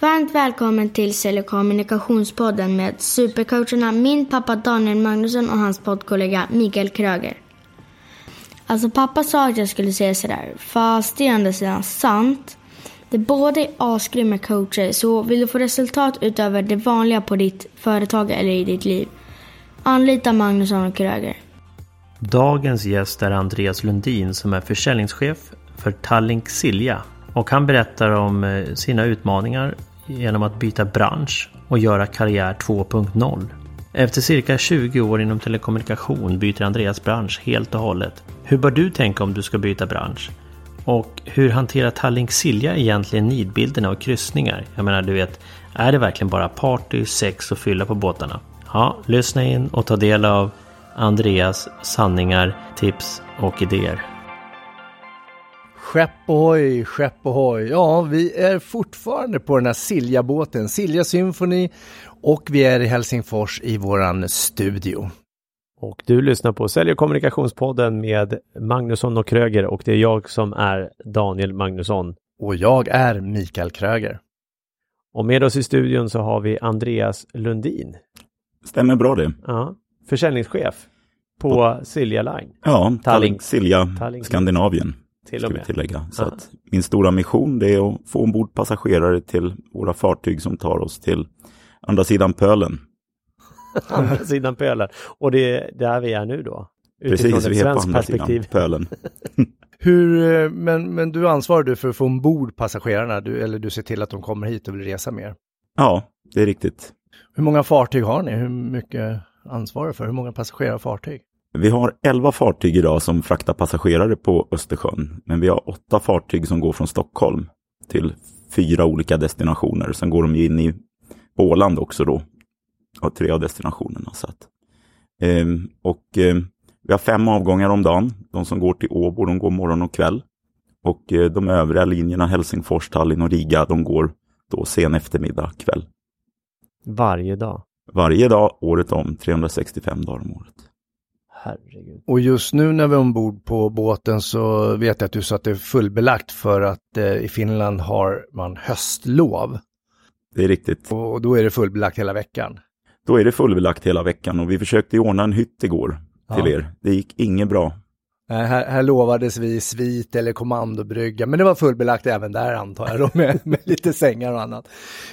Varmt välkommen till Sälj och kommunikationspodden med supercoacherna min pappa Daniel Magnusson och hans poddkollega Mikael Kröger. Alltså pappa sa att jag skulle säga sådär, fast det är ändå sidan sant. Det båda är asgrymma coacher, så vill du få resultat utöver det vanliga på ditt företag eller i ditt liv, anlita Magnusson och Kröger. Dagens gäst är Andreas Lundin som är försäljningschef för Tallink Silja och han berättar om eh, sina utmaningar genom att byta bransch och göra karriär 2.0. Efter cirka 20 år inom telekommunikation byter Andreas bransch helt och hållet. Hur bör du tänka om du ska byta bransch? Och hur hanterar Tallink Silja egentligen nidbilderna och kryssningar? Jag menar, du vet, är det verkligen bara party, sex och fylla på båtarna? Ja, lyssna in och ta del av Andreas sanningar, tips och idéer. Skepp ohoj, skepp ohoj. Ja, vi är fortfarande på den här Silja-båten, Silja Symphony och vi är i Helsingfors i våran studio. Och du lyssnar på Sälj och kommunikationspodden med Magnusson och Kröger och det är jag som är Daniel Magnusson. Och jag är Mikael Kröger. Och med oss i studion så har vi Andreas Lundin. Stämmer bra det. Ja, försäljningschef på Silja Line. Ja, Tallink Silja Tallink. Skandinavien. Till Ska och vi med. tillägga. Så att min stora mission det är att få ombord passagerare till våra fartyg som tar oss till andra sidan pölen. Andra sidan pölen. Och det är där vi är nu då. Utifrån Precis, vi är på andra perspektiv. sidan pölen. Hur, eh, men, men du ansvarar du för att få ombord passagerarna, du, eller du ser till att de kommer hit och vill resa mer. Ja, det är riktigt. Hur många fartyg har ni? Hur mycket ansvarar för? Hur många passagerare och fartyg? Vi har 11 fartyg idag som fraktar passagerare på Östersjön. Men vi har åtta fartyg som går från Stockholm till fyra olika destinationer. Sen går de ju in i Åland också då. Och tre av destinationerna. Så att, ehm, och ehm, vi har fem avgångar om dagen. De som går till Åbo, de går morgon och kväll. Och eh, de övriga linjerna, Helsingfors, Tallinn och Riga, de går då sen eftermiddag, kväll. Varje dag. Varje dag, året om, 365 dagar om året. Herregud. Och just nu när vi är ombord på båten så vet jag att du sa att det är fullbelagt för att eh, i Finland har man höstlov. Det är riktigt. Och då är det fullbelagt hela veckan. Då är det fullbelagt hela veckan och vi försökte ordna en hytt igår till Ja. er. Det gick inget bra. Nej, här, här lovades vi svit eller kommandobrygga, men det var fullbelagt även där antar jag, då, med, med lite sängar och annat.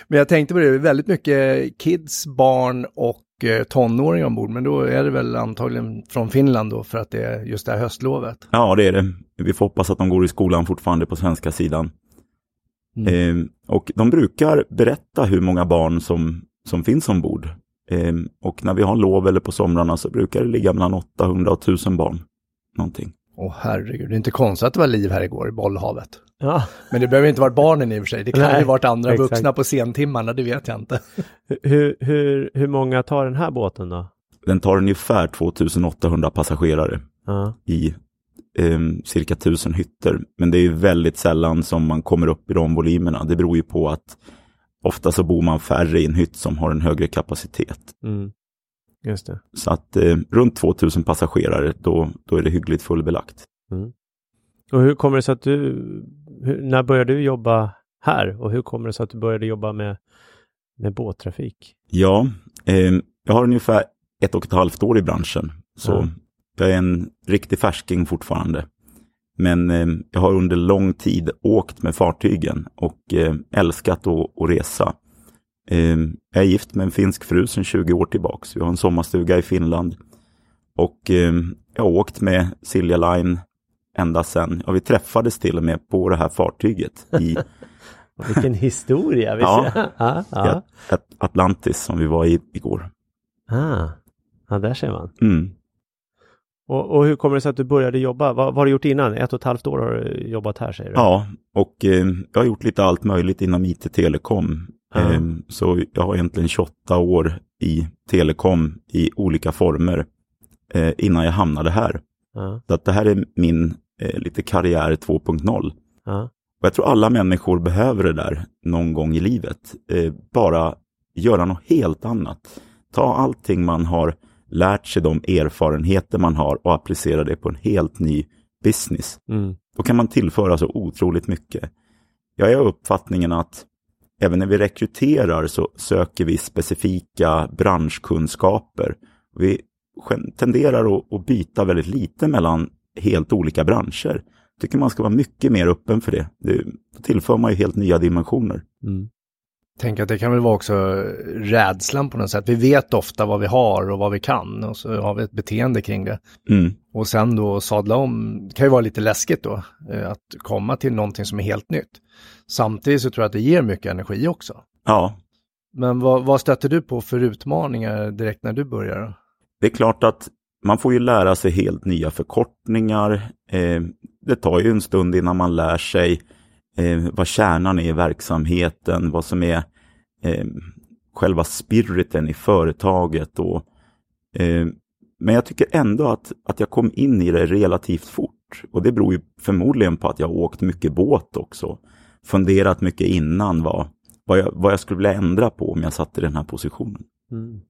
Men jag tänkte på det, det är väldigt mycket kids, barn och eh, tonåringar ombord, men då är det väl antagligen från Finland då för att det är just det här höstlovet. Ja, det är det. Vi får hoppas att de går i skolan fortfarande på svenska sidan. Mm. Eh, och de brukar berätta hur många barn som, som finns ombord. Eh, och när vi har lov eller på somrarna så brukar det ligga mellan 800 och 1000 barn. Någonting. Åh herregud, det är inte konstigt att det var liv här igår i bollhavet. Ja, Men det behöver inte varit barnen i och för sig, det kan Nej, ju varit andra exakt. vuxna på sentimmarna, det vet jag inte. hur, hur, hur många tar den här båten då? Den tar ungefär 2800 passagerare Ja. i eh, cirka 1000 hytter. Men det är ju väldigt sällan som man kommer upp i de volymerna. Det beror ju på att ofta så bor man färre i en hytt som har en högre kapacitet. Mm. Just det. Så att eh, runt 2000 passagerare, då, då är det hyggligt fullbelagt. Och hur kommer det sig att du, hur, när började du jobba här och hur kommer det sig att du började jobba med, med båttrafik? Ja, eh, jag har ungefär ett och ett halvt år i branschen. Så Ja. jag är en riktig färsking fortfarande. Men eh, jag har under lång tid åkt med fartygen och eh, älskat att, resa. Eh, jag är gift med en finsk fru sedan 20 år tillbaks. Vi har en sommarstuga i Finland. Och eh, jag har åkt med Silja Line ända sedan, ja vi träffades till och med på det här fartyget i Vilken historia! Ja. ja, ja. Atlantis som vi var i igår. Ah. ja, där ser man. Mm. Och, och hur kommer det sig att du började jobba? Vad, vad har du gjort innan? Ett och ett halvt år har du jobbat här säger du? Ja, och eh, jag har gjort lite allt möjligt inom IT-telekom. Ja. Eh, så jag har egentligen 28 år i telekom i olika former eh, innan jag hamnade här. Ja, Så att det här är min eh, lite karriär 2.0. ja, Och jag tror alla människor behöver det där någon gång i livet. Eh, bara göra något helt annat. Ta allting man har lärt sig, de erfarenheter man har och applicera det på en helt ny business. mm, Då kan man tillföra så otroligt mycket. Jag är av uppfattningen att även när vi rekryterar så söker vi specifika branschkunskaper. Vi tenderar att, att byta väldigt lite mellan helt olika branscher. Jag tycker man ska vara mycket mer öppen för det. det tillför man ju helt nya dimensioner. Mm. Tänk att det kan väl vara också rädslan på något sätt. Vi vet ofta vad vi har och vad vi kan och så har vi ett beteende kring det. Mm. Och sen då sadla om, det kan ju vara lite läskigt då, eh, att komma till någonting som är helt nytt. Samtidigt så tror jag att det ger mycket energi också. Ja. Men vad, vad stöter du på för utmaningar direkt när du börjar? Det är klart att man får ju lära sig helt nya förkortningar. Eh, det tar ju en stund innan man lär sig eh, vad kärnan är i verksamheten, vad som är eh, själva spiriten i företaget. Och, men jag tycker ändå att, att jag kom in i det relativt fort. Och det beror ju förmodligen på att jag åkt mycket båt också. Funderat mycket innan vad, vad, jag, vad jag skulle vilja ändra på om jag satt i den här positionen. Mm.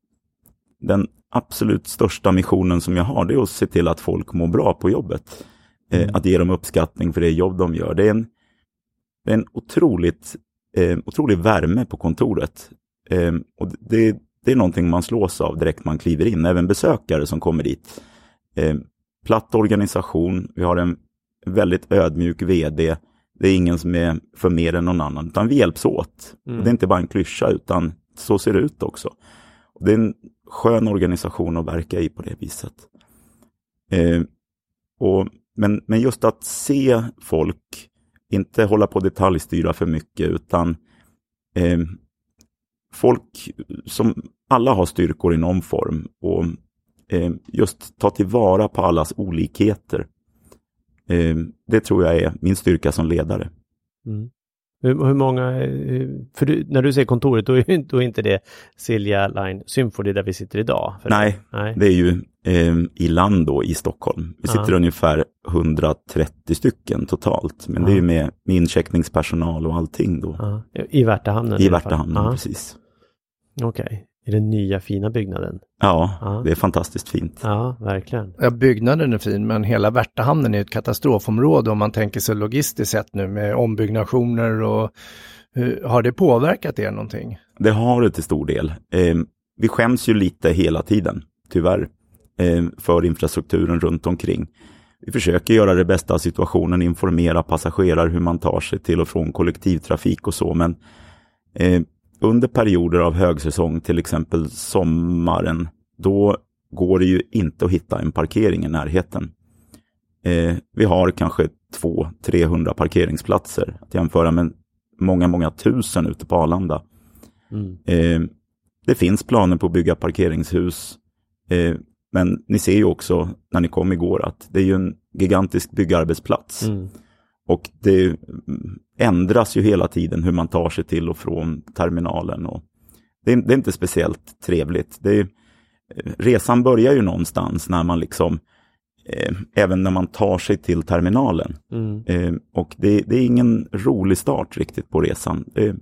Den absolut största missionen som jag har, det är att se till att folk mår bra på jobbet. Eh, mm. att ge dem uppskattning för det jobb de gör. Det är en, det är en otroligt, eh, otrolig värme på kontoret. Eh, och det, det är någonting man slås av direkt man kliver in, även besökare som kommer dit. Eh, platt organisation, vi har en väldigt ödmjuk vd. Det är ingen som är för mer än någon annan, utan vi hjälps åt. Mm. det är inte bara en klyscha, utan så ser det ut också. Det är en skön organisation att verka i på det viset. Eh, och, men, men just att se folk inte hålla på att detaljstyra för mycket utan eh, folk som alla har styrkor i någon form och eh, just ta tillvara på allas olikheter. Eh, det tror jag är min styrka som ledare. Mm. Hur, hur, många, eh, för du, när du säger kontoret, då är, då är inte det Silja Line Symphony där vi sitter idag? Nej, nej, det är ju eh, i land då i Stockholm. Vi sitter Aha. ungefär 130 stycken totalt, men Aha. det är ju med, med incheckningspersonal och allting då. Aha. I Värtahamnen? I, i Värtahamnen, precis. Okej. I den nya fina byggnaden? Ja, ja, det är fantastiskt fint. Ja, verkligen. Ja, byggnaden är fin, men hela Värtahamnen är ett katastrofområde om man tänker sig logistiskt sett nu med ombyggnationer och hur, har det påverkat er någonting? Det har det till stor del. Eh, vi skäms ju lite hela tiden, tyvärr, eh, för infrastrukturen runt omkring. Vi försöker göra det bästa av situationen, informera passagerare hur man tar sig till och från kollektivtrafik och så, men eh, under perioder av högsäsong, till exempel sommaren, då går det ju inte att hitta en parkering i närheten. Eh, vi har kanske 200-300 parkeringsplatser att jämföra med många, många tusen ute på Arlanda. Mm. Eh, det finns planer på att bygga parkeringshus, eh, men ni ser ju också när ni kom igår att det är ju en gigantisk byggarbetsplats. Mm. Och det ändras ju hela tiden hur man tar sig till och från terminalen. Och det, är, det är inte speciellt trevligt. Det är, resan börjar ju någonstans när man liksom, eh, även när man tar sig till terminalen. Mm. Eh, och det, det, är ingen rolig start riktigt på resan. Det,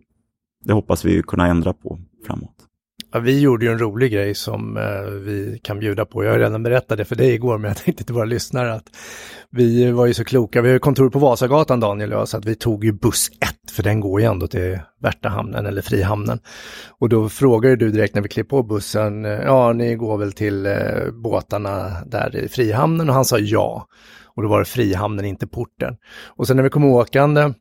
det hoppas vi kunna ändra på framåt. Ja, vi gjorde ju en rolig grej som eh, vi kan bjuda på. Jag har redan berättat det för dig igår, men jag tänkte till våra lyssnare att vi var ju så kloka. Vi har kontor på Vasagatan, Daniel och jag, så att vi tog ju buss 1, för den går ju ändå till Värtahamnen eller Frihamnen. Och då frågade du direkt när vi klev på bussen, eh, ja, ni går väl till eh, båtarna där i Frihamnen? Och han sa ja. Och då var det Frihamnen, inte porten. Och sen när vi kom åkande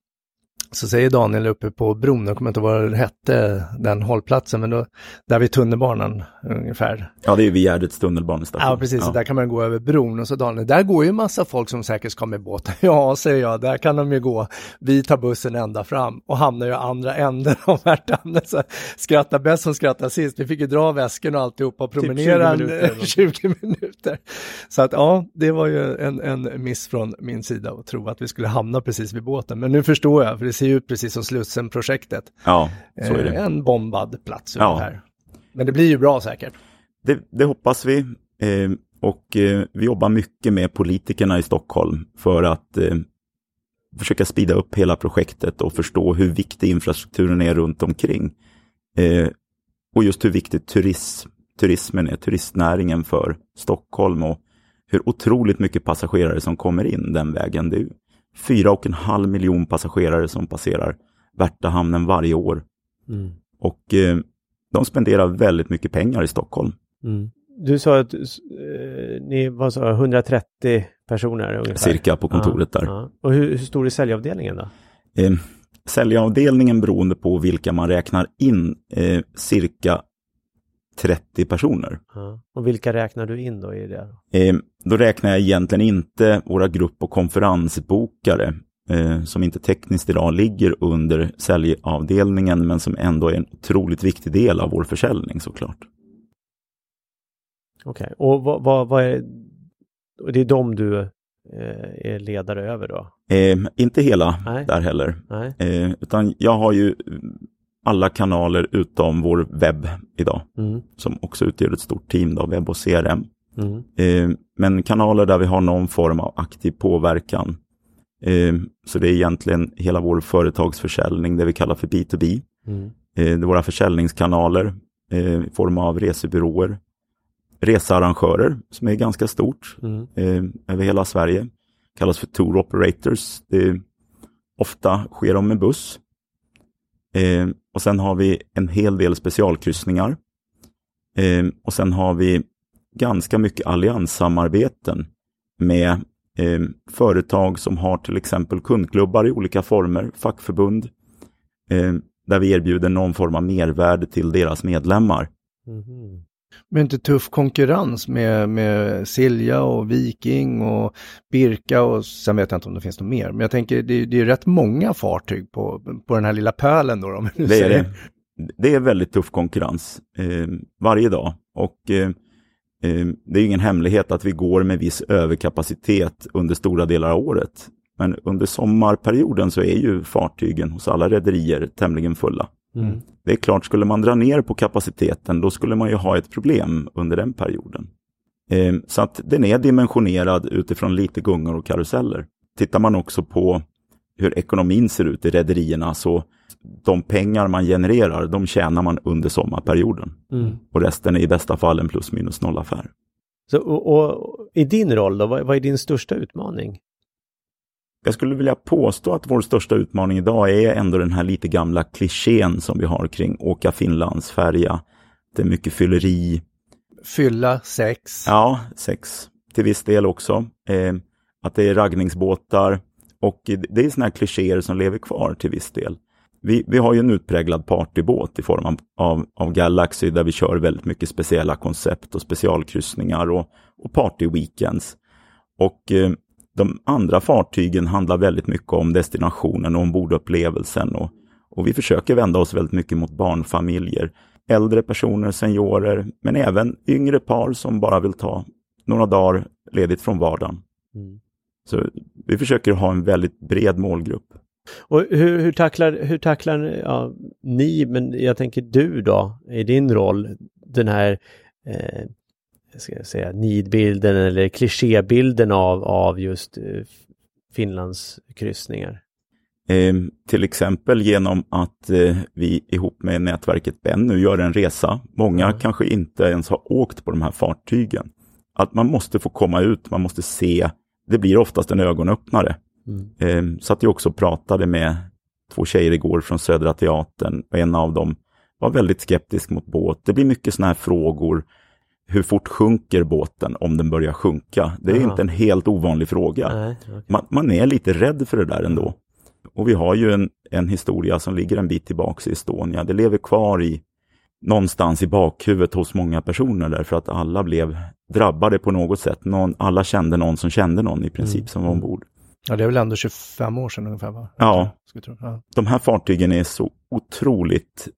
så säger Daniel uppe på bron, jag kommer inte ihåg vad det hette, den hållplatsen, men då, där vid tunnelbanan ungefär. Ja, det är vid Gärdets tunnelbanestation. Ja, precis, ja. där kan man gå över bron och så Daniel, där går ju massa folk som säkert ska med båt. Ja, säger jag, där kan de ju gå. Vi tar bussen ända fram och hamnar ju andra änden av Värtahamnen. Skrattar bäst som skrattar sist. Vi fick ju dra väsken och alltihopa och typ promenera typ 20, minuter, 20 minuter. Så att ja, det var ju en, en miss från min sida att tro att vi skulle hamna precis vid båten. Men nu förstår jag, för det ser ut precis som Slussen-projektet. Ja, så är det. Eh, en bombad plats ja. här. Men det blir ju bra säkert. Det, det hoppas vi. Eh, och eh, vi jobbar mycket med politikerna i Stockholm för att eh, försöka spida upp hela projektet och förstå hur viktig infrastrukturen är runt omkring. Och just hur viktigt turism, turismen är, turistnäringen för Stockholm och hur otroligt mycket passagerare som kommer in den vägen. Det är fyra och en halv miljon passagerare som passerar Värtahamnen varje år. Mm. Och eh, de spenderar väldigt mycket pengar i Stockholm. Mm. Du sa att eh, ni var så 130 personer ungefär? Cirka på kontoret ja, där. Ja. Och hur, hur, stor är säljavdelningen då? Eh, säljavdelningen beroende på vilka man räknar in eh, cirka 30 personer. Ja. Och vilka räknar du in då i det? Då räknar jag egentligen inte våra grupp och konferensbokare eh, som inte tekniskt idag ligger under säljavdelningen men som ändå är en otroligt viktig del av vår försäljning såklart. Okej, okay. och vad, vad, vad är det är de du eh, är ledare över då? Eh, inte hela Nej. där heller. Eh, utan jag har ju alla kanaler utom vår webb idag, Mm. som också utgör ett stort team, då, webb och CRM. Mm. Eh, men kanaler där vi har någon form av aktiv påverkan. Eh, så det är egentligen hela vår företagsförsäljning, det vi kallar för B2B. Mm. Eh, det är våra försäljningskanaler i form av resebyråer, researrangörer som är ganska stort Mm. över hela Sverige. Kallas för tour operators. Det ofta sker de med buss. Och sen har vi en hel del specialkryssningar. Och sen har vi ganska mycket allianssamarbeten med eh, företag som har till exempel kundklubbar i olika former, fackförbund, eh, där vi erbjuder någon form av mervärde till deras medlemmar. Mhm. Men inte tuff konkurrens med, med Silja och Viking och Birka och sen vet jag inte om det finns något mer. Men jag tänker det, det är rätt många fartyg på, på den här lilla pölen då. Om Det är det. Det är väldigt tuff konkurrens eh, varje dag. Och eh, det är ingen hemlighet att vi går med viss överkapacitet under stora delar av året. Men under sommarperioden så är ju fartygen hos alla rederier tämligen fulla. Mm. Det är klart, skulle man dra ner på kapaciteten, då skulle man ju ha ett problem under den perioden. Eh, så att den är dimensionerad utifrån lite gungor och karuseller. Tittar man också på hur ekonomin ser ut i rederierna så de pengar man genererar, de tjänar man under sommarperioden. Mm. Och resten är i bästa fall en plus minus noll affär. Så, och, och, I din roll då, vad, vad är din största utmaning? Jag skulle vilja påstå att vår största utmaning idag är ändå den här lite gamla klichén som vi har kring åka Finlandsfärja. Det är mycket fylleri, Fylla, sex. Ja, sex till viss del också. Eh, att det är raggningsbåtar och det är sådana här klichéer som lever kvar till viss del. Vi, vi har ju en utpräglad partybåt i form av, av, av Galaxy där vi kör väldigt mycket speciella koncept och specialkryssningar och, och partyweekends. Och eh, de andra fartygen handlar väldigt mycket om destinationen och ombordupplevelsen och, och vi försöker vända oss väldigt mycket mot barnfamiljer äldre personer, seniorer, men även yngre par som bara vill ta några dagar ledigt från vardagen. Mm. Så vi försöker ha en väldigt bred målgrupp. Och hur, hur tacklar, hur tacklar ja, ni, men jag tänker du då, i din roll, den här eh, ska jag säga, nidbilden eller klichébilden av, av just eh, Finlands kryssningar? Eh, till exempel genom att eh, vi ihop med nätverket Ben nu gör en resa. Många Mm. kanske inte ens har åkt på de här fartygen. Att man måste få komma ut, man måste se. Det blir oftast en ögonöppnare. Mm. Eh, så att jag också pratade med två tjejer igår från Södra Teatern och en av dem var väldigt skeptisk mot båt. Det blir mycket sådana här frågor. Hur fort sjunker båten om den börjar sjunka? Det är Aha. inte en helt ovanlig fråga. Nej, okej. Man, man är lite rädd för det där ändå. Och vi har ju en, en historia som ligger en bit tillbaks i Estonia. Det lever kvar i någonstans i bakhuvudet hos många personer därför att alla blev drabbade på något sätt. Någon, alla kände någon som kände någon i princip Mm. som var ombord. Ja, det är väl ändå 25 år sedan ungefär va? Ja. Ja. De här fartygen är så otroligt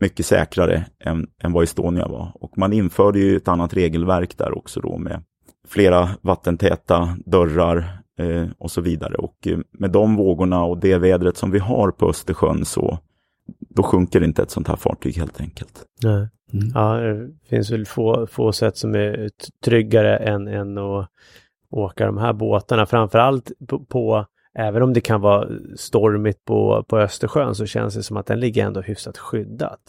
mycket säkrare än, än vad Estonia var. Och man införde ju ett annat regelverk där också då med flera vattentäta dörrar eh, och så vidare. Och eh, med de vågorna och det vädret som vi har på Östersjön så då sjunker inte ett sånt här fartyg helt enkelt. Nej. Mm. Ja, det finns väl få, få sätt som är tryggare än, än att åka de här båtarna. Framförallt på, på, även om det kan vara stormigt på, på Östersjön så känns det som att den ligger ändå hyfsat skyddat.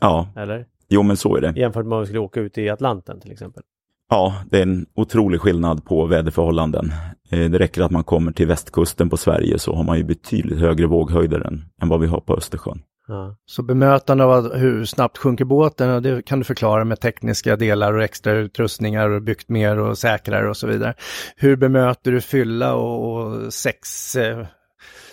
Ja, Eller? jo men så är det. Jämfört med om vi skulle åka ut i Atlanten till exempel. Ja, det är en otrolig skillnad på väderförhållanden. Eh, Det räcker att man kommer till västkusten på Sverige så har man ju betydligt högre våghöjder än, än vad vi har på Östersjön. Ja. Så bemötande av hur snabbt sjunker båten, och det kan du förklara med tekniska delar och extra utrustningar och byggt mer och säkrare och så vidare. Hur bemöter du fylla och, och sex, eh,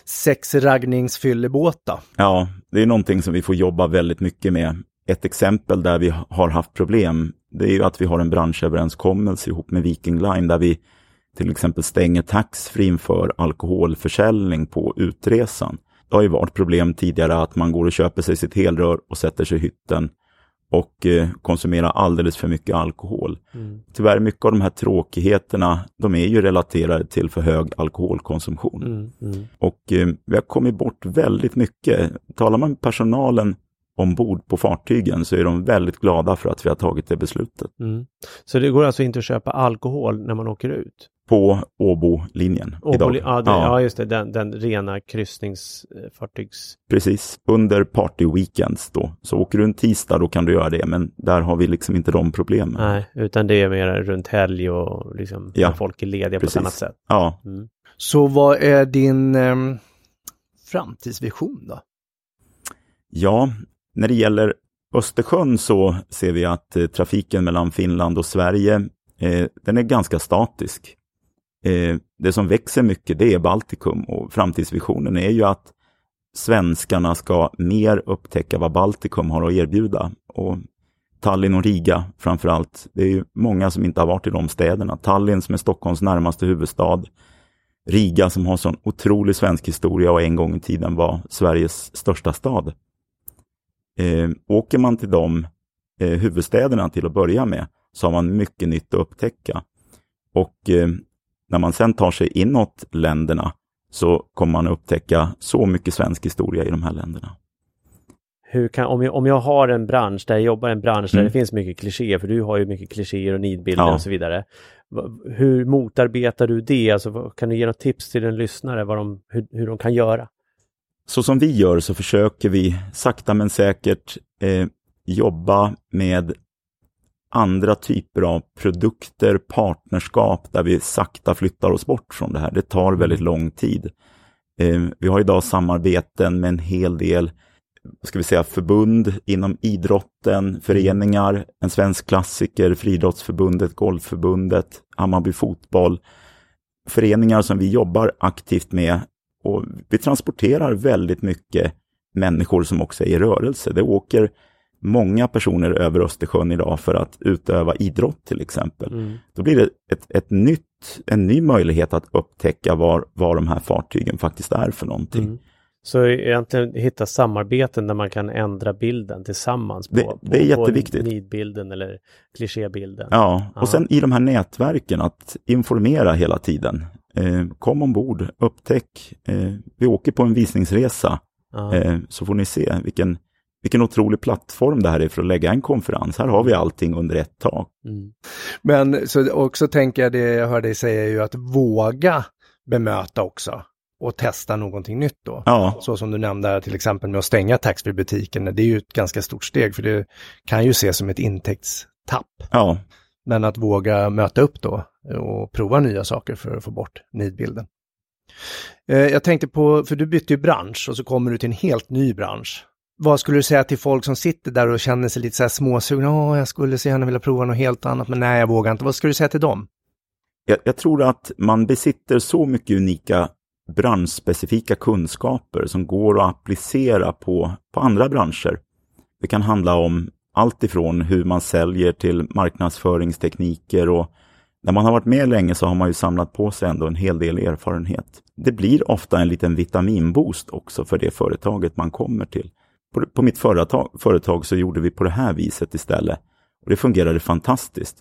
sexraggningsfyllebåt Ja, det är någonting som vi får jobba väldigt mycket med. Ett exempel där vi har haft problem, det är ju att vi har en branschöverenskommelse ihop med Viking Line där vi till exempel stänger taxfree för alkoholförsäljning på utresan. Det har ju varit problem tidigare att man går och köper sig sitt helrör och sätter sig i hytten och eh, konsumerar alldeles för mycket alkohol. Mm. Tyvärr mycket av de här tråkigheterna, de är ju relaterade till för hög alkoholkonsumtion. Mm. Mm. Och eh, vi har kommit bort väldigt mycket. Talar man med personalen ombord på fartygen så är de väldigt glada för att vi har tagit det beslutet. Mm. Så det går alltså inte att köpa alkohol när man åker ut? På Åbo-linjen idag. Åbo, ja, det, ja. just det, den, den rena kryssningsfartygs... Precis, under party-weekends då. Så åker du en tisdag då kan du göra det, men där har vi liksom inte de problemen. Nej, utan det är mer runt helg och liksom Ja, när folk är lediga precis. på ett annat sätt. Ja, Mm. Så vad är din eh, framtidsvision då? Ja, när det gäller Östersjön så ser vi att eh, trafiken mellan Finland och Sverige, eh, den är ganska statisk. Eh, det som växer mycket det är Baltikum och framtidsvisionen är ju att svenskarna ska mer upptäcka vad Baltikum har att erbjuda. Och Tallinn och Riga framför allt. Det är ju många som inte har varit i de städerna. Tallinn som är Stockholms närmaste huvudstad. Riga som har sån otrolig svensk historia och en gång i tiden var Sveriges största stad. Eh, åker man till de eh, huvudstäderna till att börja med så har man mycket nytt att upptäcka. Och eh, när man sen tar sig inåt länderna så kommer man upptäcka så mycket svensk historia i de här länderna. Kan, om, jag, om jag har en bransch där jag jobbar i en bransch där Mm. det finns mycket klichéer, för du har ju mycket klichéer och nidbilder Ja. och så vidare. Hur motarbetar du det? Alltså, kan du ge något tips till en lyssnare vad de, hur, hur de kan göra? Så som vi gör så försöker vi sakta men säkert eh, jobba med andra typer av produkter, partnerskap där vi sakta flyttar oss bort från det här. Det tar väldigt lång tid. Eh, vi har idag samarbeten med en hel del ska vi säga, förbund inom idrotten, föreningar, en svensk klassiker, Friidrottsförbundet, Golfförbundet, Hammarby Fotboll. Föreningar som vi jobbar aktivt med och vi transporterar väldigt mycket människor som också är i rörelse. Det åker många personer över Östersjön idag för att utöva idrott till exempel. Mm. Då blir det ett, ett nytt, en ny möjlighet att upptäcka var, vad de här fartygen faktiskt är för någonting. Mm. Så egentligen hitta samarbeten där man kan ändra bilden tillsammans på, Det- på, det är jätteviktigt. på nidbilden eller klichébilden. Ja, och sen i de här nätverken att informera hela tiden. Eh, kom ombord, upptäck. Eh, vi åker på en visningsresa eh, så får ni se vilken, vilken otrolig plattform det här är för att lägga en konferens. Här har vi allting under ett tak. Mm. Men så också tänker jag det jag hör dig säga är ju att våga bemöta också och testa någonting nytt då. Ja, Så som du nämnde till exempel med att stänga taxfree-butiken, det är ju ett ganska stort steg för det kan ju ses som ett intäktstapp. ja, Men att våga möta upp då och prova nya saker för att få bort nidbilden. Eh, Jag tänkte på, för du bytte ju bransch och så kommer du till en helt ny bransch. Vad skulle du säga till folk som sitter där och känner sig lite så här småsugna? Åh, jag skulle så gärna vilja prova något helt annat, men nej, jag vågar inte. Vad skulle du säga till dem? jag, jag tror att man besitter så mycket unika branschspecifika kunskaper som går att applicera på, på andra branscher. Det kan handla om allt ifrån hur man säljer till marknadsföringstekniker och när man har varit med länge så har man ju samlat på sig ändå en hel del erfarenhet. Det blir ofta en liten vitaminboost också för det företaget man kommer till. På, på mitt företag, företag så gjorde vi på det här viset istället. Och det fungerade fantastiskt.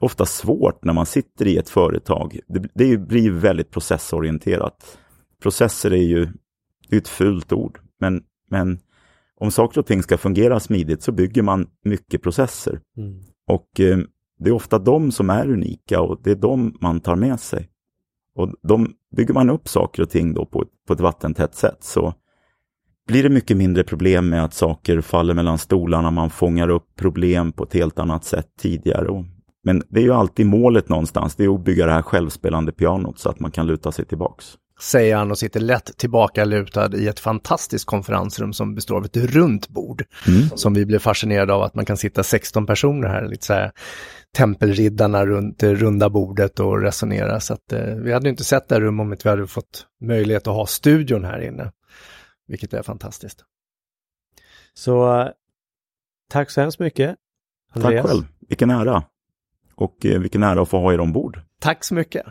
Ofta svårt när man sitter i ett företag. Det, det blir väldigt processorienterat. Processer är ju det är ett fult ord, men, men om saker och ting ska fungera smidigt så bygger man mycket processer. Mm. Och eh, det är ofta de som är unika och det är de man tar med sig. Och de bygger man upp saker och ting då på, ett- på ett vattentätt sätt så blir det mycket mindre problem med att saker faller mellan stolarna, man fångar upp problem på ett helt annat sätt tidigare. Men det är ju alltid målet någonstans, det är att bygga det här självspelande pianot så att man kan luta sig tillbaks. säger han och sitter lätt tillbakalutad i ett fantastiskt konferensrum som består av ett runt bord. Mm. Som vi blev fascinerade av att man kan sitta 16 personer här, lite så här tempelriddarna runt det runda bordet och resonera. Så att, eh, vi hade inte sett det här rummet om inte vi hade fått möjlighet att ha studion här inne. Vilket är fantastiskt. Så eh, tack så hemskt mycket. Andreas. Tack själv. Vilken ära. Och eh, vilken ära att få ha er ombord. Tack så mycket.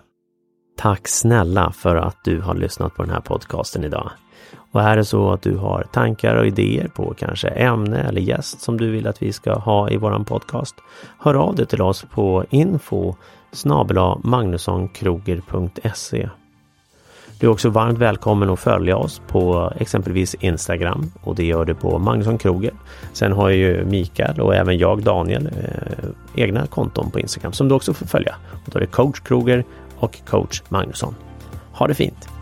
Tack snälla för att du har lyssnat på den här podcasten idag. Och är det så att du har tankar och idéer på kanske ämne eller gäst som du vill att vi ska ha i våran podcast. Hör av dig till oss på info magnussonkroger.se du är också varmt välkommen att följa oss på exempelvis Instagram och det gör du på Magnusson Kroger. Sen har ju Mikael och även jag Daniel eh, egna konton på Instagram som du också får följa. Och då är det coach Kroger och coach Magnusson. Ha det fint!